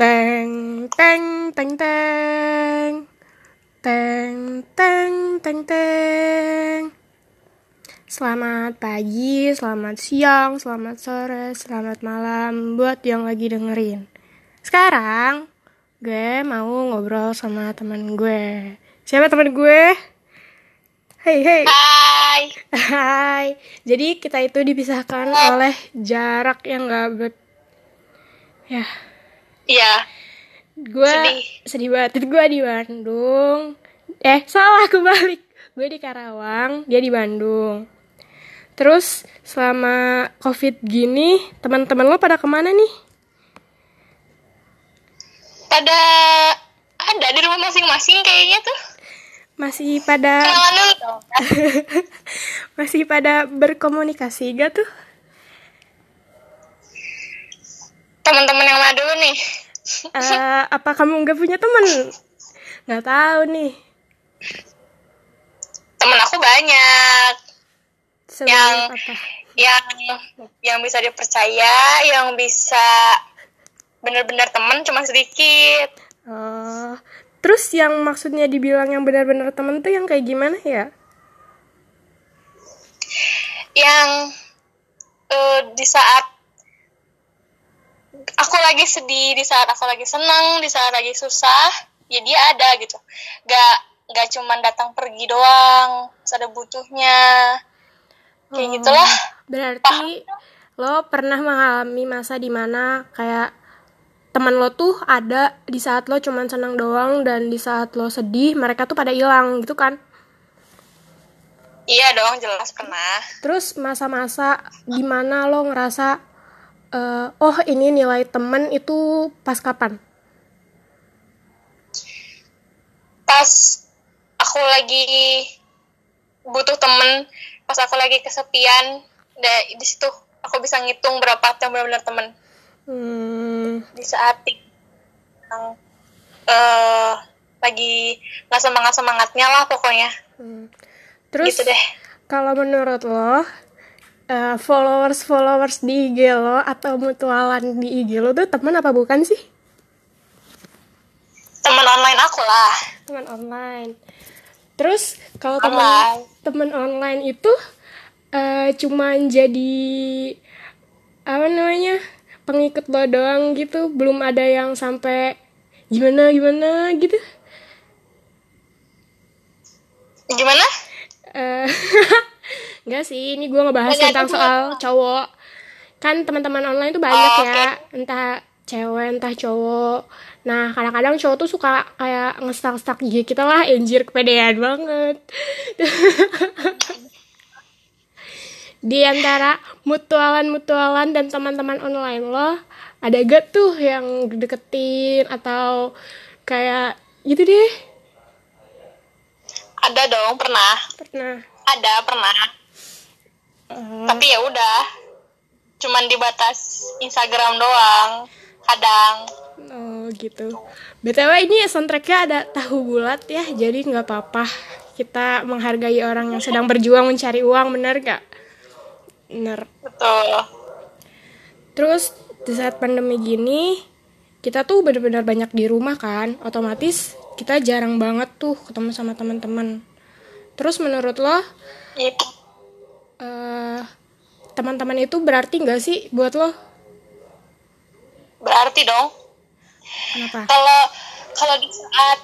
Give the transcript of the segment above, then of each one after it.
Teng teng teng teng teng teng teng teng. Selamat pagi, selamat siang, selamat sore, selamat malam buat yang lagi dengerin. Sekarang gue mau ngobrol sama teman gue. Siapa teman gue? Hey hey. Hai. Hai. Jadi kita itu dipisahkan oleh jarak yang gak ber... Ya, Iya. gue Sedih. sedih banget. Gue di Bandung. Eh salah kebalik gue di Karawang dia di Bandung. Terus selama covid gini teman-teman lo pada ke mana nih? Pada ada di rumah masing-masing kayaknya tuh. masih pada masih pada berkomunikasi gak tuh Teman-teman yang mana dulu nih? Eh, apa kamu nggak punya teman nggak tahu nih Temen aku banyak. sebanyak Yang- apa Yang yang bisa dipercaya, yang bisa bener-bener temen cuma sedikit. Oh, terus yang maksudnya dibilang yang benar-benar temen tuh yang kayak gimana ya Yang eh, di saat aku lagi sedih, di saat aku lagi senang, di saat lagi susah, ya dia ada gitu. Gak gak cuman datang pergi doang, terus ada butuhnya. Kayak Oh, gitulah. Berarti lo pernah mengalami masa di mana kayak teman lo tuh ada di saat lo cuman senang doang dan di saat lo sedih mereka tuh pada hilang gitu kan? Iya dong, jelas pernah. Terus masa-masa di mana lo ngerasa eh, oh ini nilai temen itu pas kapan? Pas aku lagi butuh temen, pas aku lagi kesepian, da- di situ aku bisa ngitung berapa yang benar-benar temen. Hmm, Di saat yang eh lagi nggak semangat semangatnya lah pokoknya. hmm. Terus gitu deh. kalau menurut lo eh, followers followers di IG lo atau mutualan di IG lo tuh teman apa bukan sih? Temen online aku lah. teman online. Terus kalau teman teman online itu eh cuman jadi apa namanya pengikut lo doang gitu, belum ada yang sampai gimana gimana gitu. Gimana? Enggak sih, ini gue ngebahas tentang soal cowok. Kan teman-teman online tuh banyak Oh, ya, entah cewek, entah cowok. Nah, kadang-kadang cowok tuh suka kayak ngestak-stak IG kita lah, anjir kepedean banget. Di antara mutualan-mutualan dan teman-teman online lo, ada gak tuh yang deketin atau kayak gitu deh? Ada dong, pernah. Pernah. Ada, pernah. Eh, Tapi ya udah. Cuman dibatas Instagram doang. Kadang. Oh gitu. BTW ini soundtracknya ada tahu bulat ya, jadi nggak apa-apa. Kita menghargai orang yang sedang berjuang mencari uang, bener gak? Bener. Betul. Terus di saat pandemi gini, kita tuh bener-bener banyak di rumah kan, otomatis kita jarang banget tuh ketemu sama teman-teman. Terus menurut lo, Itu. Eh, teman-teman itu berarti nggak sih buat lo? Berarti dong. Kenapa? kalau kalau di saat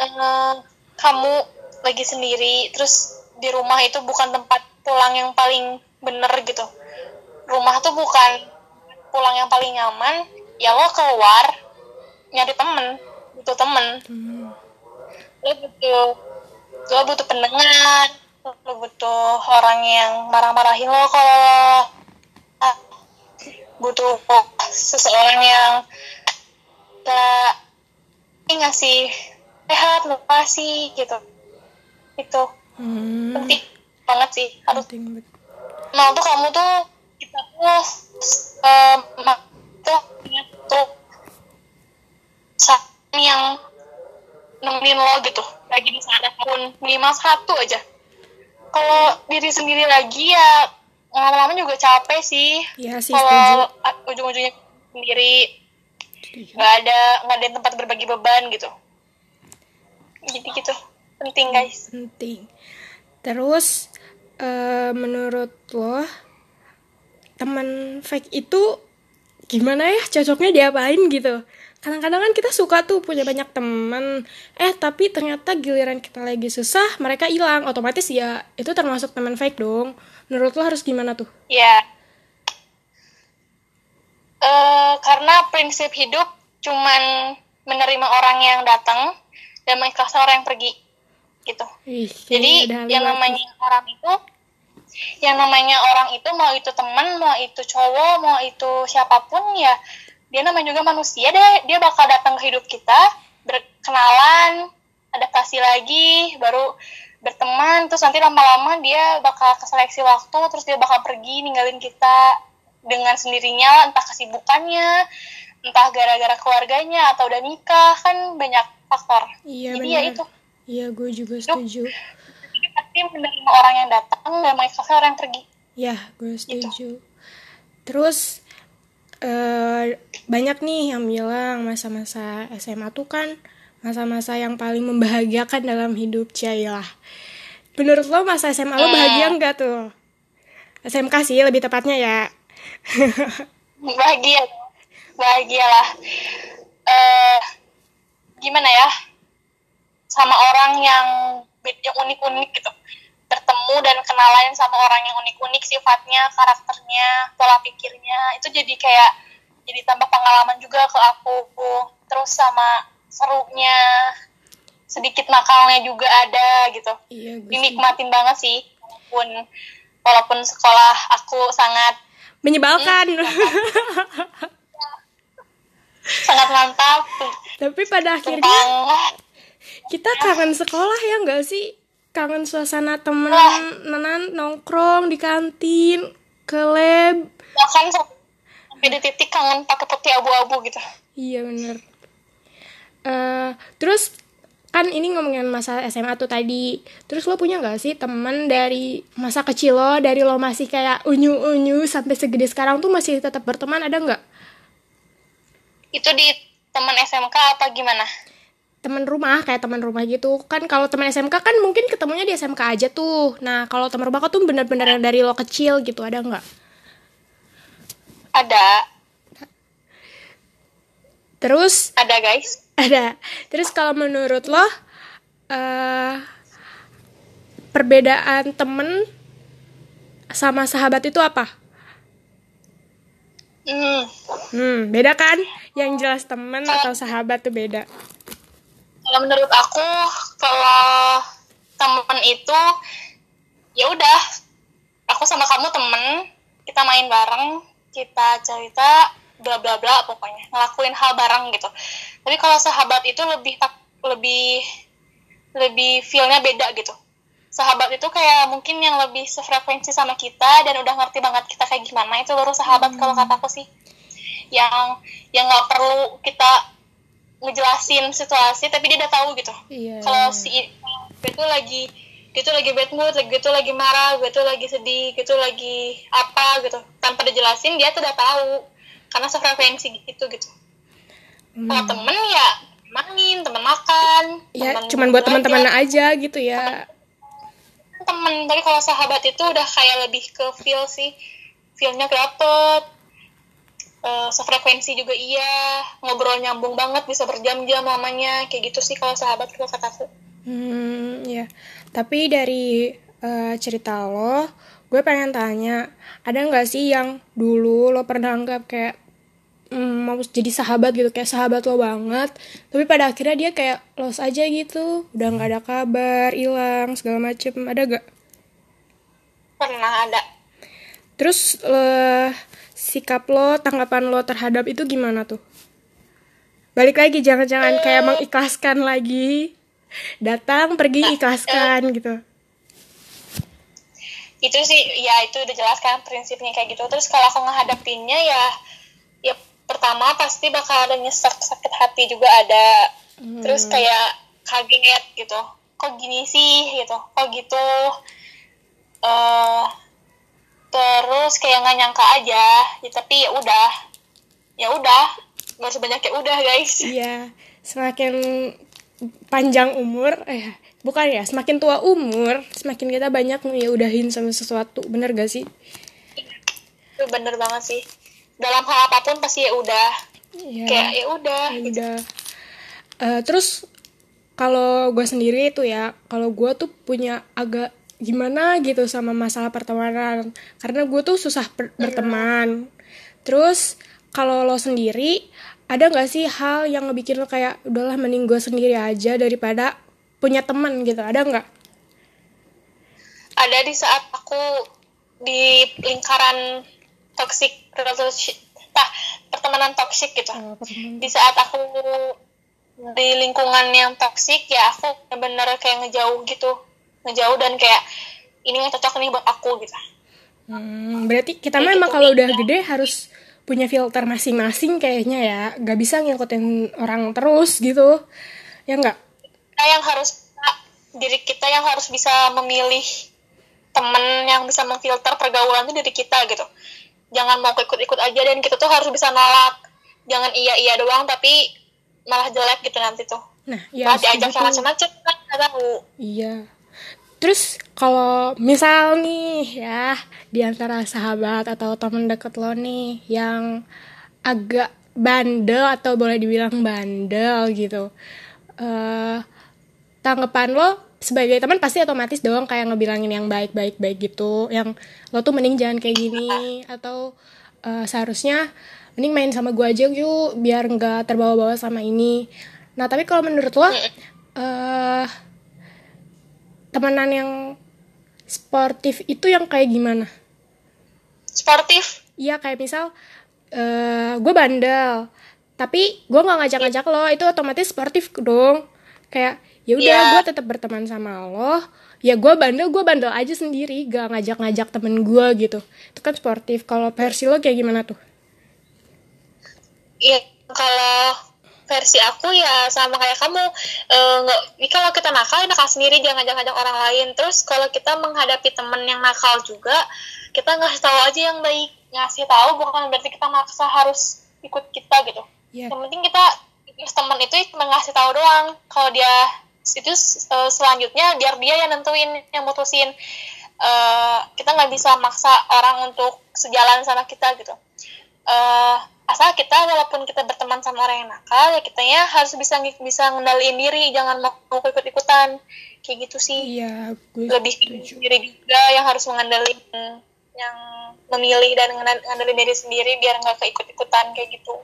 eh, kamu lagi sendiri terus di rumah itu bukan tempat pulang yang paling bener gitu rumah tuh bukan pulang yang paling nyaman ya lo keluar nyari temen butuh temen Hmm. lo butuh lo butuh pendengar lo butuh orang yang marah-marahin lo kalau ah, butuh seseorang yang ini ngasih sehat motivasi gitu. Itu Hmm, penting banget sih harus penting banget. nah untuk kamu tuh kita tuh eh, ma- tuh tuh yang nemenin lo gitu. Lagi di saat tahun minimal satu aja kalau diri sendiri lagi ya lama-lama juga capek sih. Iya sih, kalau ujung-ujungnya sendiri setuju. nggak ada nggak ada tempat berbagi beban gitu. Jadi gitu penting guys. penting. Terus eh, menurut lo teman fake itu gimana ya? Cocoknya diapain gitu kadang-kadang kan kita suka tuh punya banyak teman. Eh tapi ternyata giliran kita lagi susah mereka hilang. Otomatis ya itu termasuk teman fake dong. Menurut lo harus gimana tuh? Ya Eh, karena prinsip hidup cuman menerima orang yang datang dan mengikhlaskan orang yang pergi gitu. Ih, jadi yang namanya orang itu yang namanya orang itu mau itu teman mau itu cowok mau itu siapa pun ya dia namanya juga manusia deh. Dia bakal datang ke hidup kita berkenalan adaptasi lagi baru berteman. Terus nanti lama-lama dia bakal keseleksi waktu terus dia bakal pergi ninggalin kita dengan sendirinya entah kesibukannya entah gara-gara keluarganya atau udah nikah kan banyak faktor. Iya jadi ya benar. itu. Iya gue juga setuju. Jadi pasti menerima orang yang datang dan mengikhlaskan orang yang pergi. Ya, gue setuju. Terus eh, banyak nih yang bilang masa-masa SMA tuh kan masa-masa yang paling membahagiakan dalam hidup Cailah. Menurut lo masa SMA lo bahagia nggak tuh? SMK sih lebih tepatnya ya. bahagia bahagia lah eh gimana ya sama orang yang yang unik-unik gitu bertemu dan kenalan sama orang yang unik-unik sifatnya karakternya pola pikirnya. Itu jadi kayak jadi tambah pengalaman juga ke aku. Terus sama serunya sedikit nakalnya juga ada gitu. Iya, gue dinikmatin banget sih walaupun walaupun sekolah aku sangat Menyebalkan. sangat mantap. Tapi pada akhirnya tentang kita kangen sekolah ya nggak sih? Kangen suasana temen, nenan nongkrong di kantin, ke lab, bahkan sampai di titik kangen pakai putih abu-abu gitu Iya bener. Eh terus kan ini ngomongin masa SMA tuh tadi. Terus lo punya gak sih temen dari masa kecil lo, dari lo masih kayak unyu-unyu sampai segede sekarang tuh masih tetap berteman ada nggak? itu di teman SMK apa gimana Temen rumah kayak teman rumah gitu kan kalau teman SMK kan mungkin ketemunya di SMK aja tuh. Nah kalau teman rumah kok tuh bener-bener yang dari lo kecil gitu ada nggak? ada Terus ada guys ada. Terus kalau menurut lo eh perbedaan temen sama sahabat itu apa? hmm. Hmm, beda kan? Yang jelas temen atau sahabat tuh beda. Kalau menurut aku kalau temen itu ya udah. Aku sama kamu temen kita main bareng kita cerita bla bla bla pokoknya. Ngelakuin hal bareng gitu. Tapi kalau sahabat itu lebih tak lebih lebih feelnya beda gitu. Sahabat itu kayak mungkin yang lebih sefrekuensi sama kita dan udah ngerti banget kita kayak gimana itu baru sahabat kalau kata aku sih. Yang yang nggak perlu kita ngejelasin situasi tapi dia udah tahu gitu Iya. kalau si gue tuh lagi dia tuh lagi bad mood, gue tuh lagi marah, gue tuh lagi sedih, gue tuh lagi apa gitu. Tanpa dijelasin dia tuh udah tahu. Karena sefrekuensi itu gitu. Kalau temen ya main, temen makan, Ya, temen cuman buat teman-teman aja gitu ya. temen. Tapi kalau sahabat itu udah kayak lebih ke feel sih. Feelnya dapet. Eh, sefrekuensi juga iya. Ngobrol nyambung banget, bisa berjam-jam lamanya. Kayak gitu sih kalau sahabat kalau kataku. Hmm, ya. Tapi dari eh, cerita lo, gue pengen tanya, ada nggak sih yang dulu lo pernah anggap kayak mm, mau jadi sahabat gitu, kayak sahabat lo banget, tapi pada akhirnya dia kayak los aja gitu, udah nggak ada kabar, hilang segala macem, ada gak? Pernah ada. Terus eh, sikap lo, tanggapan lo terhadap itu gimana tuh? Balik lagi, jangan-jangan kayak mengikhlaskan lagi. Datang, pergi, ikhlaskan gitu. itu sih ya itu udah jelas kan prinsipnya kayak gitu. Terus kalau aku ngehadapinnya ya ya pertama pasti bakal ada nyesek sakit hati juga ada. Terus kayak kaget gitu. Kok gini sih gitu. Kok gitu? Eh terus kayak nggak nyangka aja. Ya, tapi ya udah. Ya udah. Nggak usah banyak ya udah guys. Iya, semakin panjang umur, eh bukan ya, semakin tua umur, semakin kita banyak udahin sama sesuatu, bener gak sih? itu bener banget sih. Dalam hal apa pun pasti ya udah. Iya. kayak ya udah. Ya udah. Eh, terus kalau gue sendiri itu ya, kalau gue tuh punya agak gimana gitu sama masalah pertemanan, karena gue tuh susah per- berteman. Terus kalau lo sendiri ada nggak sih hal yang ngebikin lo kayak udahlah mending gue sendiri aja daripada punya teman gitu? Ada nggak? ada di saat aku di lingkaran toxic relationship nah, pertemanan toxic gitu Oh, pertemanan. di saat aku di lingkungan yang toksik ya aku bener-bener kayak ngejauh gitu ngejauh dan kayak ini nggak cocok nih buat aku gitu. Hmm, berarti kita Kayak mah emang gitu, kalau udah gede harus punya filter masing-masing kayaknya ya, nggak bisa ngikutin orang terus gitu, ya nggak? kita yang harus diri kita yang harus bisa memilih temen yang bisa memfilter pergaulan itu diri kita gitu. Jangan mau ikut-ikut aja dan kita tuh harus bisa nolak. Jangan iya iya doang tapi malah jelek gitu nanti tuh. Nah, ya, ya diajak sama macam-macam kan nggak tahu. Iya. Terus kalau misal nih ya di antara sahabat atau teman deket lo nih yang agak bandel atau boleh dibilang bandel gitu, eh tanggapan lo sebagai teman pasti otomatis dong kayak ngebilangin yang baik-baik baik gitu, yang lo tuh mending jangan kayak gini atau eh, seharusnya mending main sama gue aja yuk biar nggak terbawa-bawa sama ini. Nah tapi kalau menurut lo eh temenan yang sportif itu yang kayak gimana? sportif Iya kayak misal eh gue bandel, tapi gue nggak ngajak-ngajak lo, itu otomatis sportif dong. Kayak ya udah Iya. gue tetap berteman sama lo, ya gue bandel gue bandel aja sendiri, gak ngajak-ngajak temen gue gitu. Itu kan sportif. Kalau versi lo kayak gimana tuh? Iya, kalau versi aku ya sama kayak kamu. Eh, nggak kalau kita nakal ya nakal sendiri jangan ngajak-ngajak orang lain. Terus kalau kita menghadapi temen yang nakal juga kita ngasih tahu aja yang baik. Ngasih tahu bukan berarti kita maksa harus ikut kita gitu. Iya. yang penting kita temen itu cuma ngasih tahu doang. Kalau dia itu eh, selanjutnya biar dia yang nentuin yang mutusin. Eh, kita nggak bisa maksa orang untuk sejalan sama kita gitu. Eh asal kita walaupun kita berteman sama orang yang nakal ya kitanya harus bisa bisa ngendaliin diri jangan mau mau ikut ikutan kayak gitu sih Iya, gue lebih ke diri juga yang harus mengendalikan yang memilih dan ngandelin diri sendiri biar nggak keikut ikutan kayak gitu.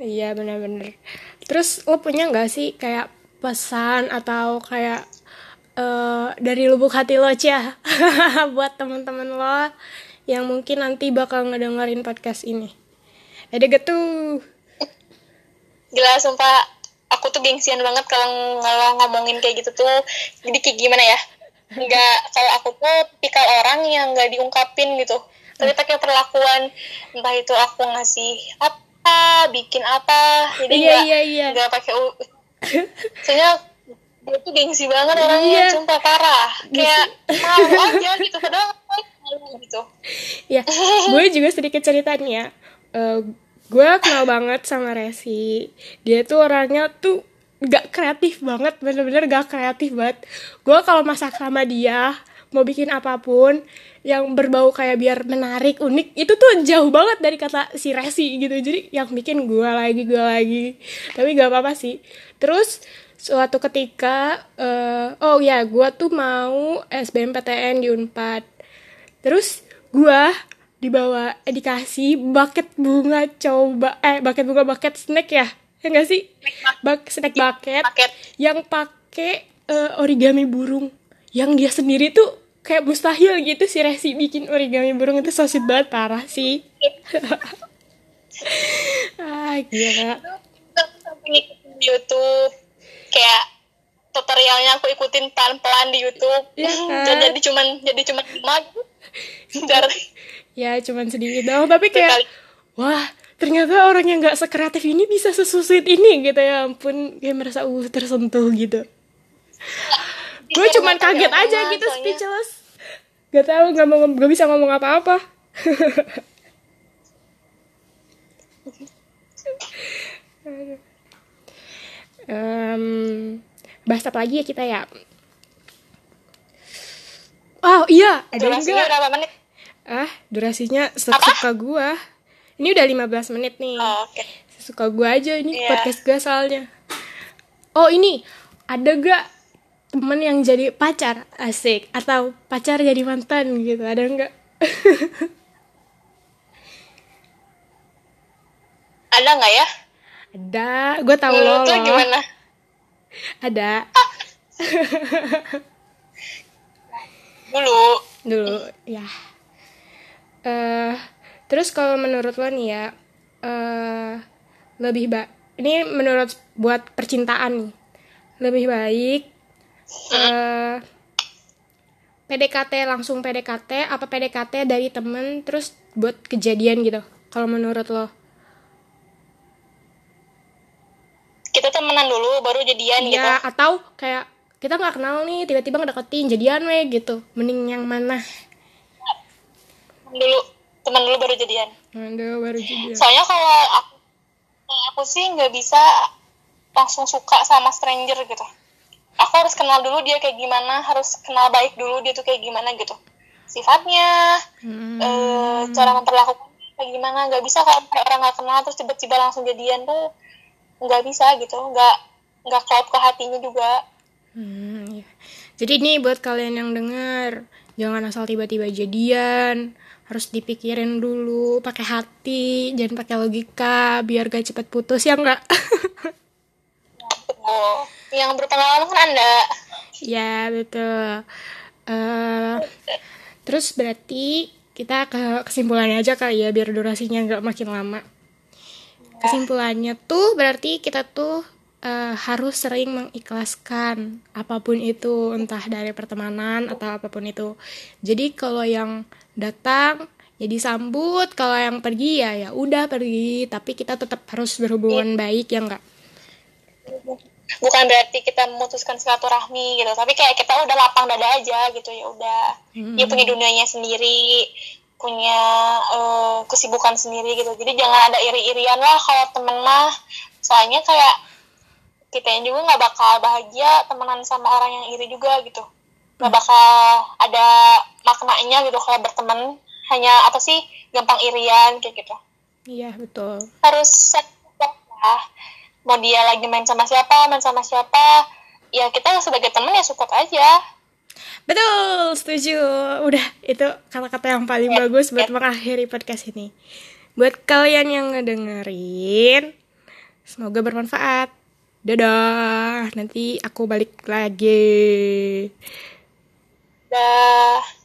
Iya benar-benar. Terus lo punya nggak sih kayak pesan atau kayak eh, dari lubuk hati lo cia buat teman-teman lo yang mungkin nanti bakal ngedengerin podcast ini. Ada gak tuh? gila sumpah. Aku tuh gengsian banget kalau kalau ngomongin kayak gitu tuh. Jadi kayak gimana ya? Nggak kalau aku tuh tipikal orang yang nggak diungkapin gitu. Tapi pakai perlakuan. Entah itu aku ngasih apa bikin apa. Jadi Iya, nggak iya, iya. nggak pakai u soalnya gue tuh gengsi banget orangnya Iya. sumpah parah. Kayak malu aja gitu padahal malu gitu. Ya, gue juga sedikit cerita Eh, gue kenal banget sama Resi. Dia tuh orangnya tuh gak kreatif banget, bener-bener gak kreatif banget. Gue kalau masak sama dia, mau bikin apa pun yang berbau kayak biar menarik, unik, itu tuh jauh banget dari kata si Resi gitu. Jadi yang bikin gue lagi, gue lagi. Tapi gak apa-apa sih. Terus suatu ketika, eh, oh ya, gue tuh mau SBMPTN di Unpad. Terus gua dibawa eh, dikasih bucket bunga coba eh bucket bunga bucket snack ya? Ya nggak sih? Bak snack bucket paket yang pakai eh, origami burung. Yang dia sendiri tuh kayak mustahil gitu si Resi bikin origami burung. Itu so sweet banget parah sih. Ah gila. YouTube. Kayak tutorialnya aku ikutin pelan-pelan di YouTube. Iya kan? jadi, cuman jadi cuman lima. dari ya cuman sedikit doang. Tapi kayak wah ternyata orang yang nggak sekreatif ini bisa sesusit ini gitu. Ya ampun kayak merasa uh tersentuh gitu. Gue Iya, cuman makanya kaget aja omongan, gitu soalnya. speechless. Gak tahu nggak mau nggak bisa ngomong apa-apa. Em, bahas apa lagi ya kita ya? Oh iya, ada enggak? berapa menit Ah, durasinya sesuka gua. Ini udah 15 menit nih. oh, oke Sesuka gua aja ini Iya. podcast gua soalnya. Oh, ini ada gak temen yang jadi pacar asik atau pacar jadi mantan gitu? Ada enggak? ada nggak ya ada, gue tahu lo. menurut lo loh. gimana Ada. dulu dulu ya eh terus kalau menurut lo nih ya eh lebih baik ini menurut buat percintaan nih lebih baik eh PDKT langsung PDKT apa PDKT dari temen terus buat kejadian gitu kalau menurut lo? Kita temenan dulu baru jadian gitu. ya atau kayak kita nggak kenal nih tiba-tiba ngedeketin jadian weh gitu mending yang mana dulu teman dulu baru jadian. Aduh, baru jadian. Soalnya kalau aku aku sih nggak bisa langsung suka sama stranger gitu. Aku harus kenal dulu dia kayak gimana harus kenal baik dulu dia tuh kayak gimana gitu. Sifatnya Hmm. eh, cara memperlakukan kayak gimana nggak bisa kalau orang nggak kenal terus tiba-tiba langsung jadian tuh nggak bisa gitu. Nggak nggak klop ke hatinya juga. Hmm, iya. Jadi ini buat kalian yang dengar, jangan asal tiba-tiba jadian, harus dipikirin dulu, pakai hati, jangan pakai logika, biar gak cepet putus ya enggak? Tuh. yang berpengalaman kan anda ya betul. Eh, terus berarti kita ke kesimpulannya aja kali ya, biar durasinya nggak makin lama. Kesimpulannya tuh berarti kita tuh eh, harus sering mengikhlaskan apa pun itu, entah dari pertemanan atau apa pun itu. Jadi kalau yang datang ya disambut, kalau yang pergi ya ya udah pergi, tapi kita tetap harus berhubungan baik ya enggak? bukan berarti kita memutuskan silaturahmi gitu tapi kayak kita udah lapang dada aja gitu ya udah. Dia punya dunianya sendiri punya eh, kesibukan sendiri gitu. Jadi jangan ada iri-irian lah kalau temen mah. Soalnya kayak kita yang juga nggak bakal bahagia temenan sama orang yang iri juga gitu nggak bakal ada maknanya gitu kalau berteman hanya apa sih gampang irian kayak gitu Iya, betul. harus set lah mau dia lagi main sama siapa main sama siapa ya kita sebagai temen ya support aja Betul, setuju. Udah, itu kata-kata yang paling bagus buat mengakhiri podcast ini. Buat kalian yang ngedengerin, semoga bermanfaat. Dadah, nanti aku balik lagi. dah